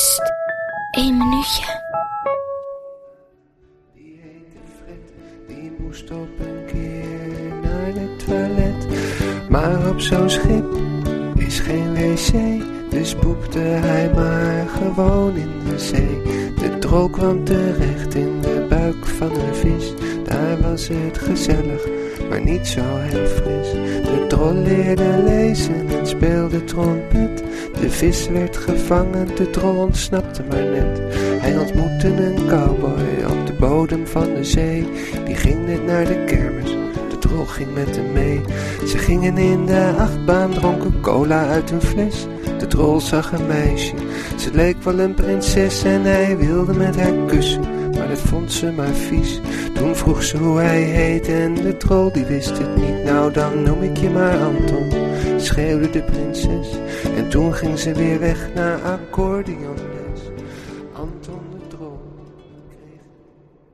Pst, één minuutje. Die heette Fred, die moest op een keer naar het toilet. Maar op zo'n schip is geen wc, dus boekte hij maar gewoon in de zee. De drol kwam terecht in de buik van een vis, daar was het gezellig, maar niet zo heel fris. Drol leerde lezen en speelde trompet. De vis werd gevangen, de drol ontsnapte maar net. Hij ontmoette een cowboy op de bodem van de zee. Die ging net naar de kermis, de drol ging met hem mee. Ze gingen in de achtbaan, dronken cola uit een fles. De drol zag een meisje, ze leek wel een prinses en hij wilde met haar kussen. Maar dat vond ze maar vies. Toen vroeg ze hoe hij heette en de drol die wist het niet. Nou dan noem ik je maar Anton, schreeuwde de prinses. En toen ging ze weer weg naar accordeonles. Anton de drol.